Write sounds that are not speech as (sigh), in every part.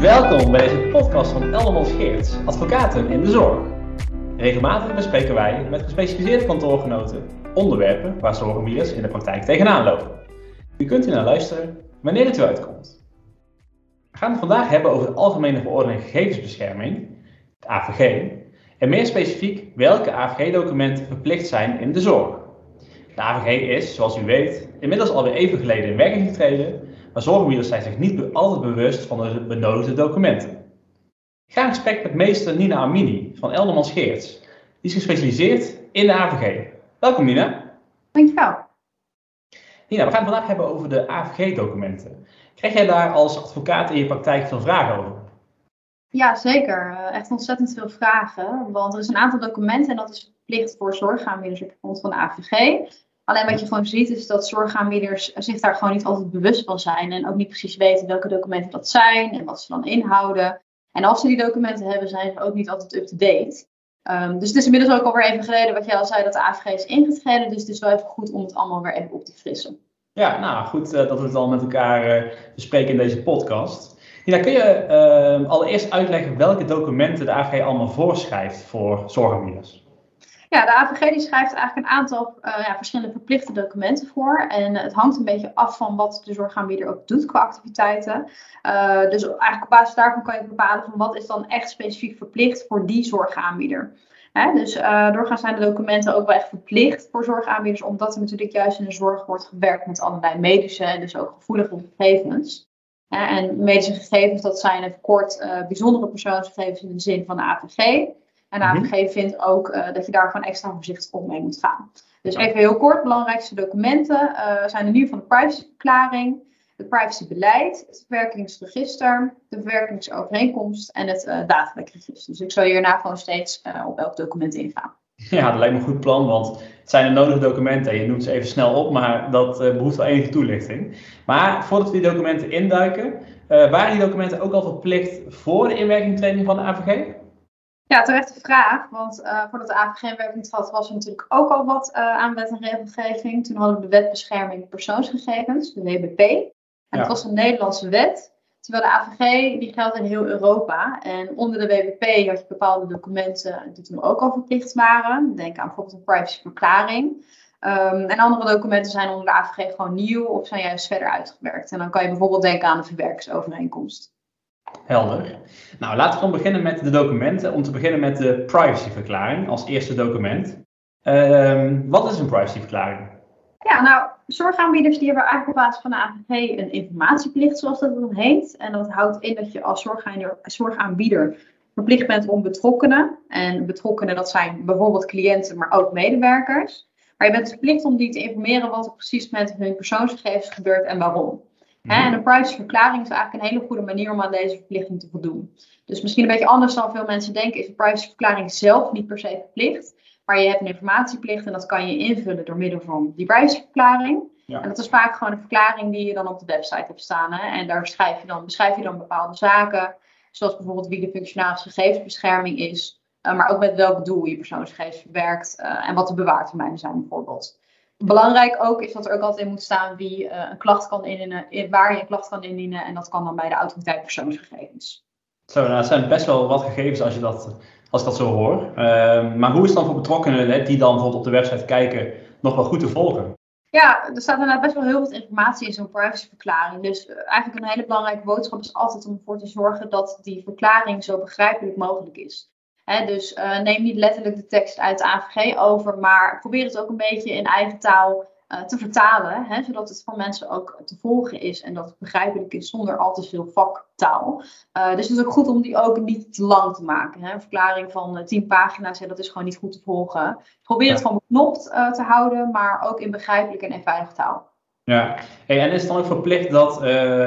Welkom bij deze podcast van Eldermans Geerts, advocaten in de zorg. Regelmatig bespreken wij met gespecialiseerde kantoorgenoten onderwerpen waar zorgbieders in de praktijk tegenaan lopen. U kunt hier naar luisteren wanneer het u uitkomt. We gaan het vandaag hebben over de Algemene Verordening Gegevensbescherming, de AVG, en meer specifiek welke AVG-documenten verplicht zijn in de zorg. De AVG is, zoals u weet, inmiddels alweer even geleden in werking getreden maar zorgbieders zijn zich niet altijd bewust van de benodigde documenten. Ik ga in gesprek met meester Nina Armini van Eldermans Geerts. Die is gespecialiseerd in de AVG. Welkom Nina. Dankjewel. Nina, we gaan het vandaag hebben over de AVG-documenten. Krijg jij daar als advocaat in je praktijk veel vragen over? Ja, zeker. Eh, echt ontzettend veel vragen. Want er is een aantal documenten en dat is verplicht voor zorgaanbieders op grond van de AVG. Alleen wat je gewoon ziet is dat zorgaanbieders zich daar gewoon niet altijd bewust van zijn. En ook niet precies weten welke documenten dat zijn en wat ze dan inhouden. En als ze die documenten hebben, zijn ze ook niet altijd up-to-date. Um, dus het is inmiddels ook alweer even geleden wat jij al zei dat de AVG is ingetreden. Dus het is wel even goed om het allemaal weer even op te frissen. Ja, nou goed uh, dat we het al met elkaar uh, bespreken in deze podcast. Ja, kun je uh, allereerst uitleggen welke documenten de AVG allemaal voorschrijft voor zorgaanbieders? Ja, de AVG die schrijft eigenlijk een aantal uh, ja, verschillende verplichte documenten voor. En het hangt een beetje af van wat de zorgaanbieder ook doet qua activiteiten. Uh, dus eigenlijk op basis daarvan kan je bepalen van wat is dan echt specifiek verplicht voor die zorgaanbieder. Dus uh, doorgaans zijn de documenten ook wel echt verplicht voor zorgaanbieders, omdat er natuurlijk juist in de zorg wordt gewerkt met allerlei medische en dus ook gevoelige gegevens. en medische gegevens, dat zijn even kort bijzondere persoonsgegevens in de zin van de AVG. En de AVG mhm. vindt ook uh, dat je daar gewoon extra voorzichtig op mee moet gaan. Dus even heel kort, belangrijkste documenten uh, zijn in ieder geval de privacyverklaring, het privacybeleid, het verwerkingsregister, de verwerkingsovereenkomst en het uh, datalekregister. Dus ik zal hierna gewoon steeds op elk document ingaan. Ja, dat lijkt me een goed plan, want het zijn de nodige documenten. Je noemt ze even snel op, maar dat behoeft wel enige toelichting. Maar voordat we die documenten induiken, waren die documenten ook al verplicht voor de inwerkingtraining van de AVG? Ja, terechte vraag. Want uh, voordat de AVG in werking trad, was er natuurlijk ook al wat uh, aan wet en regelgeving. Toen hadden we de Wet Bescherming Persoonsgegevens, de WBP. En ja. dat was een Nederlandse wet. Terwijl de AVG, die geldt in heel Europa. En onder de WBP had je bepaalde documenten die toen ook al verplicht waren. Denk aan bijvoorbeeld een privacyverklaring. Um, en andere documenten zijn onder de AVG gewoon nieuw of zijn juist verder uitgewerkt. En dan kan je bijvoorbeeld denken aan de verwerkingsovereenkomst. Helder. Nou, laten we dan beginnen met de documenten. Om te beginnen met de privacyverklaring als eerste document. Uh, wat is een privacyverklaring? Ja, nou, zorgaanbieders die hebben eigenlijk op basis van de AVG een informatieplicht, zoals dat dan heet. En dat houdt in dat je als zorgaanbieder verplicht bent om betrokkenen. En betrokkenen, dat zijn bijvoorbeeld cliënten, maar ook medewerkers. Maar je bent verplicht om die te informeren wat er precies met hun persoonsgegevens gebeurt en waarom. En een privacyverklaring is eigenlijk een hele goede manier om aan deze verplichting te voldoen. Dus misschien een beetje anders dan veel mensen denken, is een privacyverklaring zelf niet per se verplicht. Maar je hebt een informatieplicht en dat kan je invullen door middel van die privacyverklaring. Ja. En dat is vaak gewoon een verklaring die je dan op de website hebt staan. Hè? En daar schrijf je dan, beschrijf je dan bepaalde zaken, zoals bijvoorbeeld wie de functionarische gegevensbescherming is, uh, maar ook met welk doel je persoonsgegevens verwerkt uh, en wat de bewaartermijnen zijn bijvoorbeeld. Belangrijk ook is dat er ook altijd in moet staan wie uh, een klacht kan indienen, waar je een klacht kan indienen. En dat kan dan bij de autoriteit persoonsgegevens. Zo, nou, dat zijn best wel wat gegevens als, je dat, als ik dat zo hoor. Uh, maar hoe is het dan voor betrokkenen die dan bijvoorbeeld op de website kijken nog wel goed te volgen? Ja, er staat inderdaad best wel heel veel informatie in zo'n privacyverklaring. Dus uh, eigenlijk een hele belangrijke boodschap is altijd om ervoor te zorgen dat die verklaring zo begrijpelijk mogelijk is dus uh, neem niet letterlijk de tekst uit de AVG over, maar probeer het ook een beetje in eigen taal uh, te vertalen, zodat het voor mensen ook te volgen is en dat het begrijpelijk is zonder al te veel vaktaal. Uh, dus het is ook goed om die ook niet te lang te maken. Hè. Een verklaring van 10 pagina's, dat is gewoon niet goed te volgen. Probeer het gewoon beknopt te houden, maar ook in begrijpelijke en eenvoudige taal. Ja, en is het dan ook verplicht dat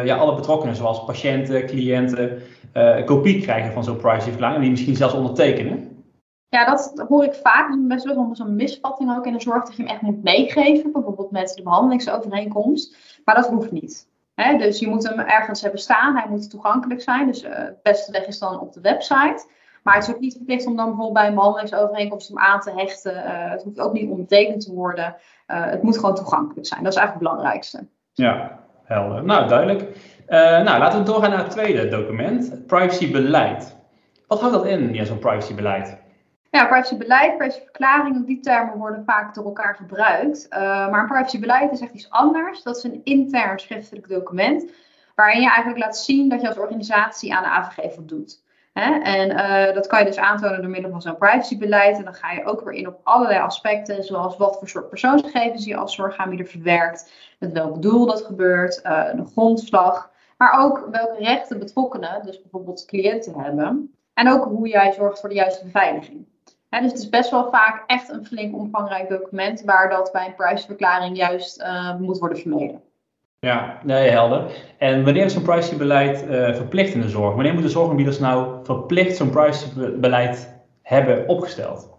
ja, alle betrokkenen, zoals patiënten, cliënten, uh, een kopie krijgen van zo'n privacyverklaring en die misschien zelfs ondertekenen? Ja, dat hoor ik vaak. Dat is best wel zo'n misvatting ook in de zorg dat je hem echt moet meegeven, bijvoorbeeld met de behandelingsovereenkomst. Maar dat hoeft niet. dus je moet hem ergens hebben staan, hij moet toegankelijk zijn. Dus uh, beste weg is dan op de website. Maar het is ook niet verplicht om dan bijvoorbeeld bij een behandelingsovereenkomst hem aan te hechten. Uh, het hoeft ook niet ondertekend te worden. het moet gewoon toegankelijk zijn. Dat is eigenlijk het belangrijkste. Ja, helder. Nou, duidelijk. nou, laten we doorgaan naar het tweede document, het privacybeleid. Wat houdt dat in, ja, zo'n privacybeleid? Ja, privacybeleid, privacyverklaring, die termen worden vaak door elkaar gebruikt. Uh, maar een privacybeleid is echt iets anders. Dat is een intern schriftelijk document waarin je eigenlijk laat zien dat je als organisatie aan de AVG voldoet. Hè? En uh, dat kan je dus aantonen door middel van zo'n privacybeleid. En dan ga je ook weer in op allerlei aspecten, zoals wat voor soort persoonsgegevens je als zorgaanbieder verwerkt, met welk doel dat gebeurt, uh, de grondslag, maar ook welke rechten betrokkenen, dus bijvoorbeeld cliënten hebben. En ook hoe jij zorgt voor de juiste beveiliging. dus het is best wel vaak echt een flink omvangrijk document waar dat bij een privacyverklaring juist uh, moet worden vermeden. Ja, nee, helder. En wanneer is zo'n privacybeleid uh, verplicht in de zorg? Wanneer moeten zorgaanbieders nou verplicht zo'n privacybeleid hebben opgesteld?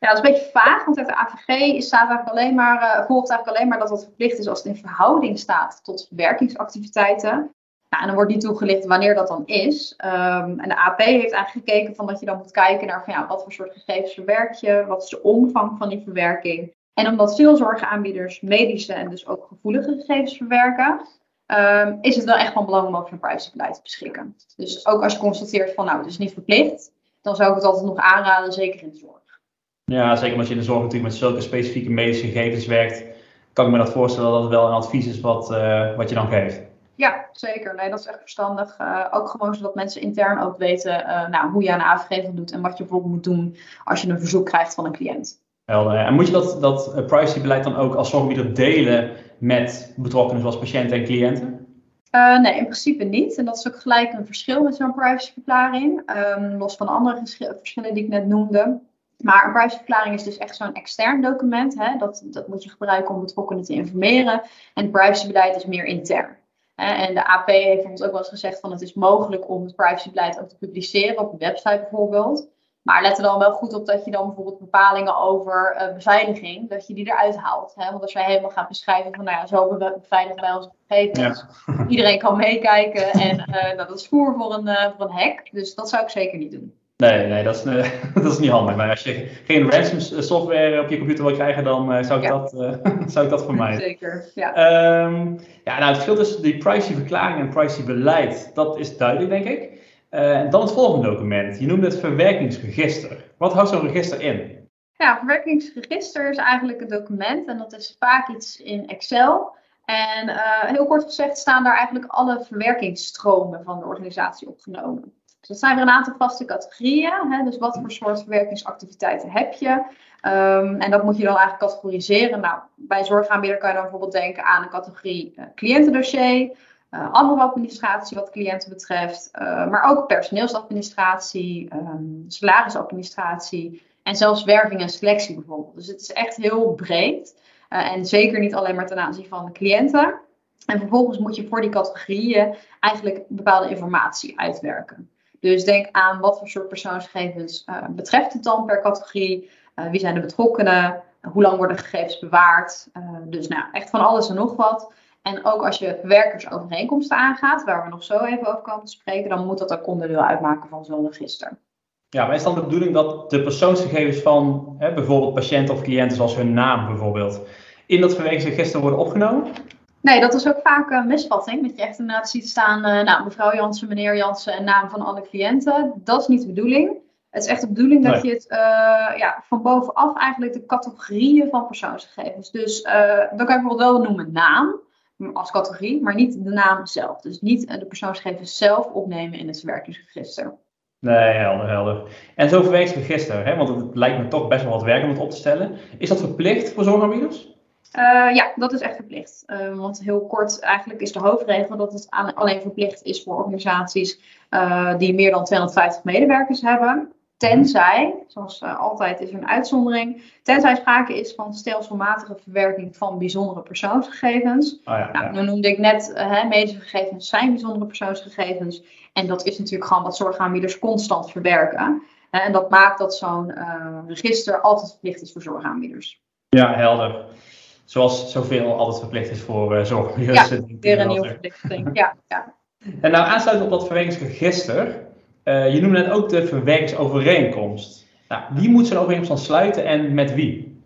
Ja, dat is een beetje vaag, want uit de AVG staat eigenlijk alleen maar, uh, volgt eigenlijk alleen maar dat dat verplicht is als het in verhouding staat tot werkingsactiviteiten. Nou, en dan wordt niet toegelicht wanneer dat dan is. Um, en de AP heeft eigenlijk gekeken van dat je dan moet kijken naar van, ja, wat voor soort gegevens verwerk je, wat is de omvang van die verwerking. En omdat veel zorgaanbieders medische en dus ook gevoelige gegevens verwerken, um, is het wel echt van belang om over een privacybeleid te beschikken. Dus ook als je constateert van nou, het is niet verplicht, dan zou ik het altijd nog aanraden, zeker in de zorg. Ja, zeker als je in de zorg natuurlijk met zulke specifieke medische gegevens werkt, kan ik me dat voorstellen dat het wel een advies is wat, uh, wat je dan geeft. Ja, zeker. Nee, dat is echt verstandig. Uh, ook gewoon zodat mensen intern ook weten uh, nou, hoe je aan de AVG doet en wat je bijvoorbeeld moet doen als je een verzoek krijgt van een cliënt. En moet je dat, dat privacybeleid dan ook als zorgaanbieder delen met betrokkenen zoals patiënten en cliënten? Uh, nee, in principe niet. En dat is ook gelijk een verschil met zo'n privacyverklaring. Um, los van de andere verschillen die ik net noemde. Maar een privacyverklaring is dus echt zo'n extern document. Hè? Dat, dat moet je gebruiken om betrokkenen te informeren. En het privacybeleid is meer intern. En de AP heeft ons ook wel eens gezegd van het is mogelijk om het privacybeleid ook te publiceren op een website bijvoorbeeld. Maar let er dan wel goed op dat je dan bijvoorbeeld bepalingen over uh, beveiliging, dat je die eruit haalt. Hè? Want als jij helemaal gaat beschrijven van, nou ja, zo beveiligen wij onze gegevens. Ja. (laughs) Iedereen kan meekijken en uh, dat is voer voor een, uh, voor een hack. Dus dat zou ik zeker niet doen. Nee, nee dat, is, (laughs) dat is niet handig. Maar als je geen ransom software op je computer wil krijgen, dan zou, ik ja. dat, (laughs) zou ik dat vermijden. Zeker, ja. Um, ja, nou, het verschil tussen die privacyverklaring en privacybeleid, dat is duidelijk, denk ik. Uh, en dan het volgende document. Je noemde het verwerkingsregister. Wat houdt zo'n register in? Ja, verwerkingsregister is eigenlijk een document en dat is vaak iets in Excel. En uh, heel kort gezegd staan daar eigenlijk alle verwerkingsstromen van de organisatie opgenomen. Dus dat zijn er een aantal vaste categorieën. Hè? Dus wat voor soort verwerkingsactiviteiten heb je? Um, en dat moet je dan eigenlijk categoriseren. Nou, bij zorgaanbieder kan je dan bijvoorbeeld denken aan een categorie uh, cliëntendossier. Uh, andere administratie wat cliënten betreft, uh, maar ook personeelsadministratie, um, salarisadministratie en zelfs werving en selectie bijvoorbeeld. Dus het is echt heel breed uh, en zeker niet alleen maar ten aanzien van de cliënten. En vervolgens moet je voor die categorieën eigenlijk bepaalde informatie uitwerken. Dus denk aan wat voor soort persoonsgegevens betreft het dan per categorie, wie zijn de betrokkenen, hoe lang worden gegevens bewaard. dus nou, echt van alles en nog wat. En ook als je werkersovereenkomsten aangaat, waar we nog zo even over komen te spreken, dan moet dat ook onderdeel uitmaken van zo'n register. Ja, maar is dan de bedoeling dat de persoonsgegevens van hè, bijvoorbeeld patiënten of cliënten, zoals hun naam bijvoorbeeld, in dat verwerkingsregister worden opgenomen? Nee, dat is ook vaak een misvatting. Dat je echt inderdaad ziet staan, uh, nou, mevrouw Jansen, meneer Jansen en naam van alle cliënten. Dat is niet de bedoeling. Het is echt de bedoeling dat je het uh, ja, van bovenaf eigenlijk de categorieën van persoonsgegevens. Dus uh, dan kan je bijvoorbeeld wel noemen naam als categorie, maar niet de naam zelf. Dus niet de persoonsgegevens zelf opnemen in het verwerkingsregister. Nee, helder, helder. En zo'n verwerkingsregister, hè, want het lijkt me toch best wel wat werk om het op te stellen. Is dat verplicht voor zorgaanbieders? Uh, ja, dat is echt verplicht. Uh, want heel kort, eigenlijk is de hoofdregel dat het alleen verplicht is voor organisaties uh, die meer dan 250 medewerkers hebben. Tenzij, zoals uh, altijd is er een uitzondering, tenzij sprake is van stelselmatige verwerking van bijzondere persoonsgegevens. Oh ja, nou, ja. Noemde ik net, uh, medische gegevens zijn bijzondere persoonsgegevens. En dat is natuurlijk gewoon wat zorgaanbieders constant verwerken. Uh, en dat maakt dat zo'n register altijd verplicht is voor zorgaanbieders. Ja, helder. Zoals zoveel altijd verplicht is voor zorgaanbieders. Ja, weer een nieuwe verplichting. ja, ja. En nou aansluitend op dat verwerkingsregister uh, je noemde net ook de verwerkingsovereenkomst. Nou, wie moet zo'n overeenkomst dan sluiten en met wie?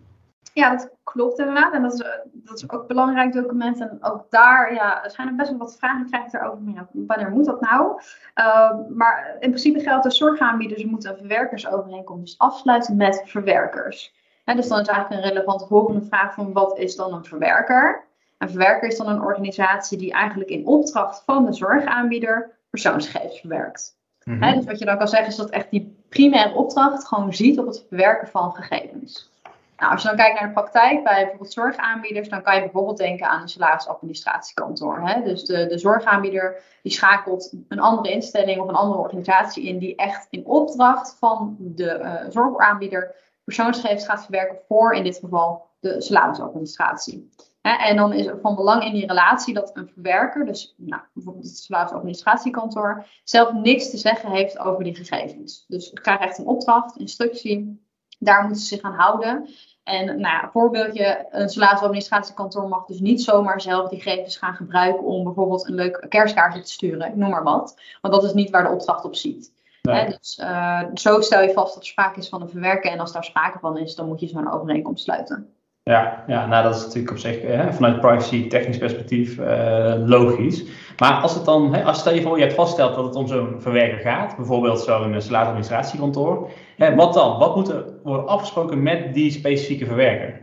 Ja, dat klopt inderdaad. En dat is, dat is ook een belangrijk document. En ook daar ja, zijn er best wel wat vragen krijg ja, wanneer moet dat nou? Uh, maar in principe geldt de zorgaanbieders moeten een verwerkersovereenkomst afsluiten met verwerkers. En dus dan is eigenlijk een relevante volgende vraag van wat is dan een verwerker? Een verwerker is dan een organisatie die eigenlijk in opdracht van de zorgaanbieder persoonsgegevens verwerkt. Mhm. dus wat je dan kan zeggen is dat echt die primaire opdracht gewoon ziet op het verwerken van gegevens. Nou, als je dan kijkt naar de praktijk bij bijvoorbeeld zorgaanbieders, dan kan je bijvoorbeeld denken aan een salarisadministratiekantoor. Hè? Dus de, de zorgaanbieder die schakelt een andere instelling of een andere organisatie in die echt in opdracht van de uh, zorgaanbieder persoonsgegevens gaat verwerken voor in dit geval de salarisadministratie. En dan is er van belang in die relatie dat een verwerker, dus nou, bijvoorbeeld het salarisadministratiekantoor, zelf niks te zeggen heeft over die gegevens. Dus ze krijgen echt een opdracht, instructie, daar moeten ze zich aan houden. En nou ja, voorbeeldje, een salarisadministratiekantoor mag dus niet zomaar zelf die gegevens gaan gebruiken om bijvoorbeeld een leuk kerstkaartje te sturen, ik noem maar wat. Want dat is niet waar de opdracht op ziet. dus uh, zo stel je vast dat er sprake is van een verwerken en als daar sprake van is, dan moet je zo'n overeenkomst sluiten. Ja, ja nou dat is natuurlijk op zich hè, vanuit privacy technisch perspectief uh, logisch. Maar als het dan, hè, als stel je voor je hebt vastgesteld dat het om zo'n verwerker gaat, bijvoorbeeld zo'n salarisadministratiekantoor, hè, wat dan? Wat moet er worden afgesproken met die specifieke verwerker?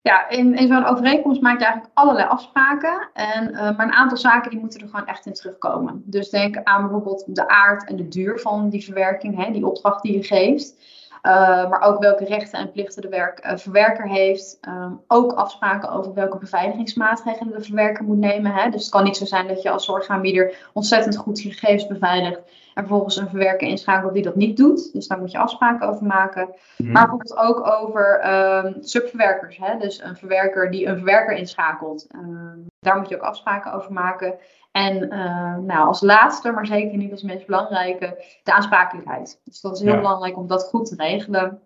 Ja, in, zo'n overeenkomst maak je eigenlijk allerlei afspraken. En, uh, maar een aantal zaken die moeten er gewoon echt in terugkomen. Dus denk aan bijvoorbeeld de aard en de duur van die verwerking, hè, die opdracht die je geeft. Uh, maar ook welke rechten en plichten de werk, uh, verwerker heeft. Um, ook afspraken over welke beveiligingsmaatregelen de verwerker moet nemen. Hè? Dus het kan niet zo zijn dat je als zorgaanbieder ontzettend goed je gegevens beveiligt. En vervolgens een verwerker inschakelt die dat niet doet. Dus daar moet je afspraken over maken. Mhm. Maar bijvoorbeeld ook over um, subverwerkers. Hè? Dus een verwerker die een verwerker inschakelt. Um, daar moet je ook afspraken over maken. En uh, nou, als laatste, maar zeker niet als meest belangrijke, de aansprakelijkheid. Dus dat is heel belangrijk om dat goed te regelen.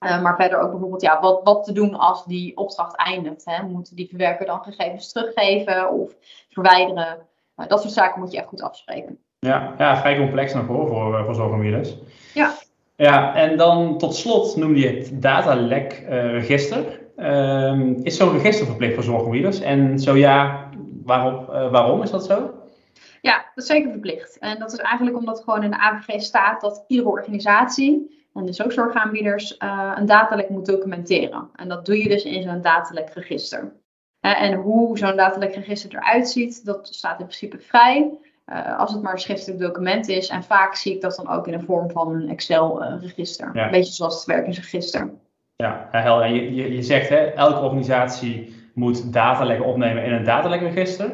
Uh, maar verder ook bijvoorbeeld, ja, wat, wat te doen als die opdracht eindigt. Hè? Moet die verwerker dan gegevens teruggeven of verwijderen? Uh, dat soort zaken moet je echt goed afspreken. Ja, ja vrij complex nog hoor, voor, voor zorgaanbieders. Ja. Ja, en dan tot slot noemde je het datalek-register. Ehm, is zo'n register verplicht voor zorgaanbieders? En zo ja, waarom, waarom is dat zo? Ja, dat is zeker verplicht. En dat is eigenlijk omdat gewoon in de AVG staat dat iedere organisatie, en dus ook zorgaanbieders, uh, een datalek moet documenteren. En dat doe je dus in zo'n datalekregister. Uh, en hoe zo'n datalekregister eruit ziet, dat staat in principe vrij. Uh, als het maar een schriftelijk document is. En vaak zie ik dat dan ook in de vorm van een Excel-register. Een beetje zoals het werkingsregister. Ja, helder. Je, je, je zegt, hè, elke organisatie moet datalekken opnemen in een datalekregister.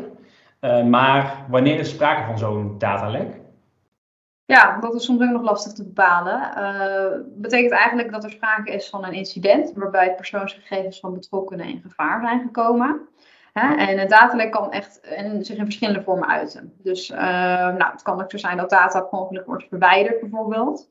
Uh, maar wanneer is sprake van zo'n datalek? Ja, dat is soms ook nog lastig te bepalen. Uh, betekent eigenlijk dat er sprake is van een incident waarbij persoonsgegevens van betrokkenen in gevaar zijn gekomen. Hè? En een datalek kan echt in, zich in verschillende vormen uiten. Dus uh, nou, het kan ook zo zijn dat data ongeluk wordt verwijderd bijvoorbeeld.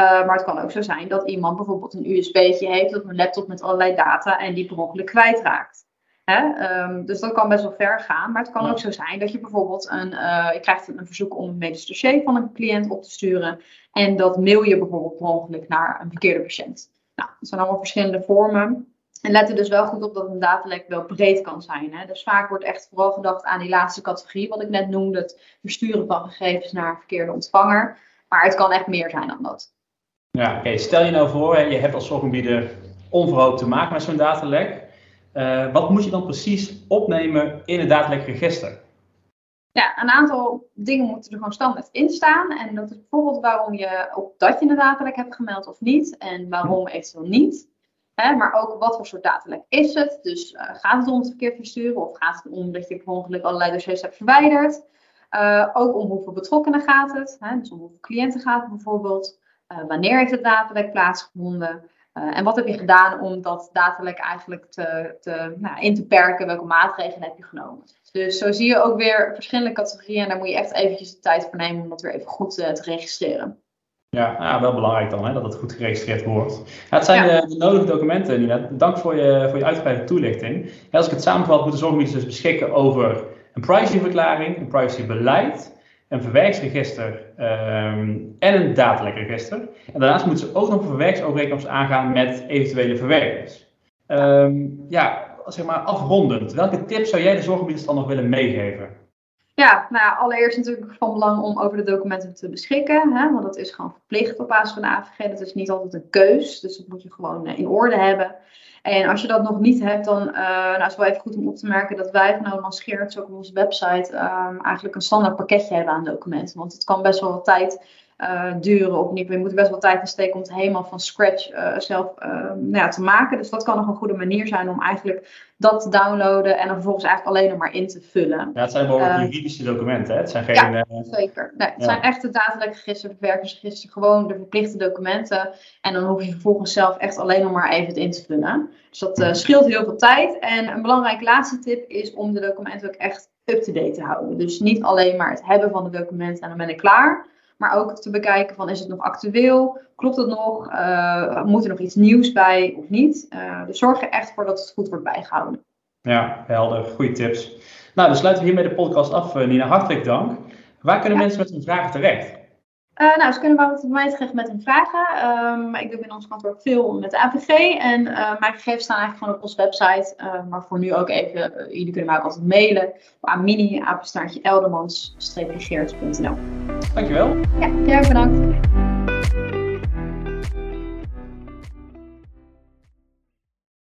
Maar het kan ook zo zijn dat iemand bijvoorbeeld een USB'tje heeft op een laptop met allerlei data en die per ongeluk kwijtraakt. Um, dus dat kan best wel ver gaan. Maar het kan ook zo zijn dat je bijvoorbeeld een, uh, je krijgt een verzoek om een medisch dossier van een cliënt op te sturen. En dat mail je bijvoorbeeld per ongeluk naar een verkeerde patiënt. Nou, dat zijn allemaal verschillende vormen. En let er dus wel goed op dat een datalek wel breed kan zijn. Hè? Dus vaak wordt echt vooral gedacht aan die laatste categorie, wat ik net noemde, het versturen van gegevens naar een verkeerde ontvanger. Maar het kan echt meer zijn dan dat. Ja, oké. Stel je nou voor, je hebt als zorgaanbieder onverhoopt te maken met zo'n datalek. Uh, wat moet je dan precies opnemen in het datalekregister? Ja, een aantal dingen moeten er gewoon standaard in staan. En dat is bijvoorbeeld waarom je op dat je een datalek hebt gemeld of niet. En waarom eventueel niet. Hè, maar ook wat voor soort datalek is het. Dus uh, gaat het om het verkeerd versturen of gaat het om dat je per ongeluk allerlei dossiers hebt verwijderd. Uh, ook om hoeveel betrokkenen gaat het. Hè, dus om hoeveel cliënten gaat het bijvoorbeeld. Wanneer heeft het datalek plaatsgevonden? Uh, en wat heb je gedaan om dat datalek eigenlijk te, te, nou, in te perken? Welke maatregelen heb je genomen? Dus zo zie je ook weer verschillende categorieën. En daar moet je echt eventjes de tijd voor nemen om dat weer even goed uh, te registreren. Ja, ja, wel belangrijk dan, hè, dat het goed geregistreerd wordt. Ja, het zijn ja. de, de, nodige documenten, Nina. Dank voor je, voor je uitgebreide toelichting. Als ik het samenvat, moeten zorgbieders dus beschikken over een privacyverklaring, een privacybeleid een verwerksregister um, en een datalekregister. En daarnaast moeten ze ook nog een verwerksovereenkomst aangaan met eventuele verwerkers. Ehm, ja, zeg maar afrondend. Welke tips zou jij de zorggebieders dan nog willen meegeven? Ja, nou allereerst natuurlijk van belang om over de documenten te beschikken. Hè, want dat is gewoon verplicht op basis van de AVG. Dat is niet altijd een keus. Dus dat moet je gewoon in orde hebben. En als je dat nog niet hebt, dan uh, nou, is wel even goed om op te merken dat wij van Oudman Scheerts ook op onze website um, eigenlijk een standaard pakketje hebben aan documenten. Want het kan best wel wat tijd uh, duren. Of niet, je moet best wel tijd in steken om het helemaal van scratch uh, zelf nou ja, te maken. Dus dat kan nog een goede manier zijn om eigenlijk dat te downloaden en dan vervolgens eigenlijk alleen nog maar in te vullen. Ja, het zijn behoorlijk juridische documenten, hè? Het zijn geen... Ja, zeker. Nee, het ja. zijn echte datelijk werkersregisteren, gewoon de verplichte documenten. En dan hoef je vervolgens zelf echt alleen nog maar even het in te vullen. Dus dat scheelt heel veel tijd. En een belangrijke laatste tip is om de documenten ook echt up-to-date te houden. Dus niet alleen maar het hebben van de documenten en dan ben ik klaar. Maar ook te bekijken van is het nog actueel? Klopt het nog? Uh, moet er nog iets nieuws bij of niet? Uh, dus zorg er echt voor dat het goed wordt bijgehouden. Ja, helder. Goede tips. Nou, dan sluiten we hiermee de podcast af. Nina, hartelijk dank. Waar kunnen mensen met hun vragen terecht? Uh, nou, ze kunnen wat mij terecht met hun vragen. Um, ik doe in ons kantoor veel met de AVG. En uh, mijn gegevens staan eigenlijk gewoon op onze website. Uh, maar voor nu ook even, jullie kunnen mij ook altijd mailen. Aan mini-apenstaartje eldermans-geert.nl Dankjewel. Ja, jij bedankt.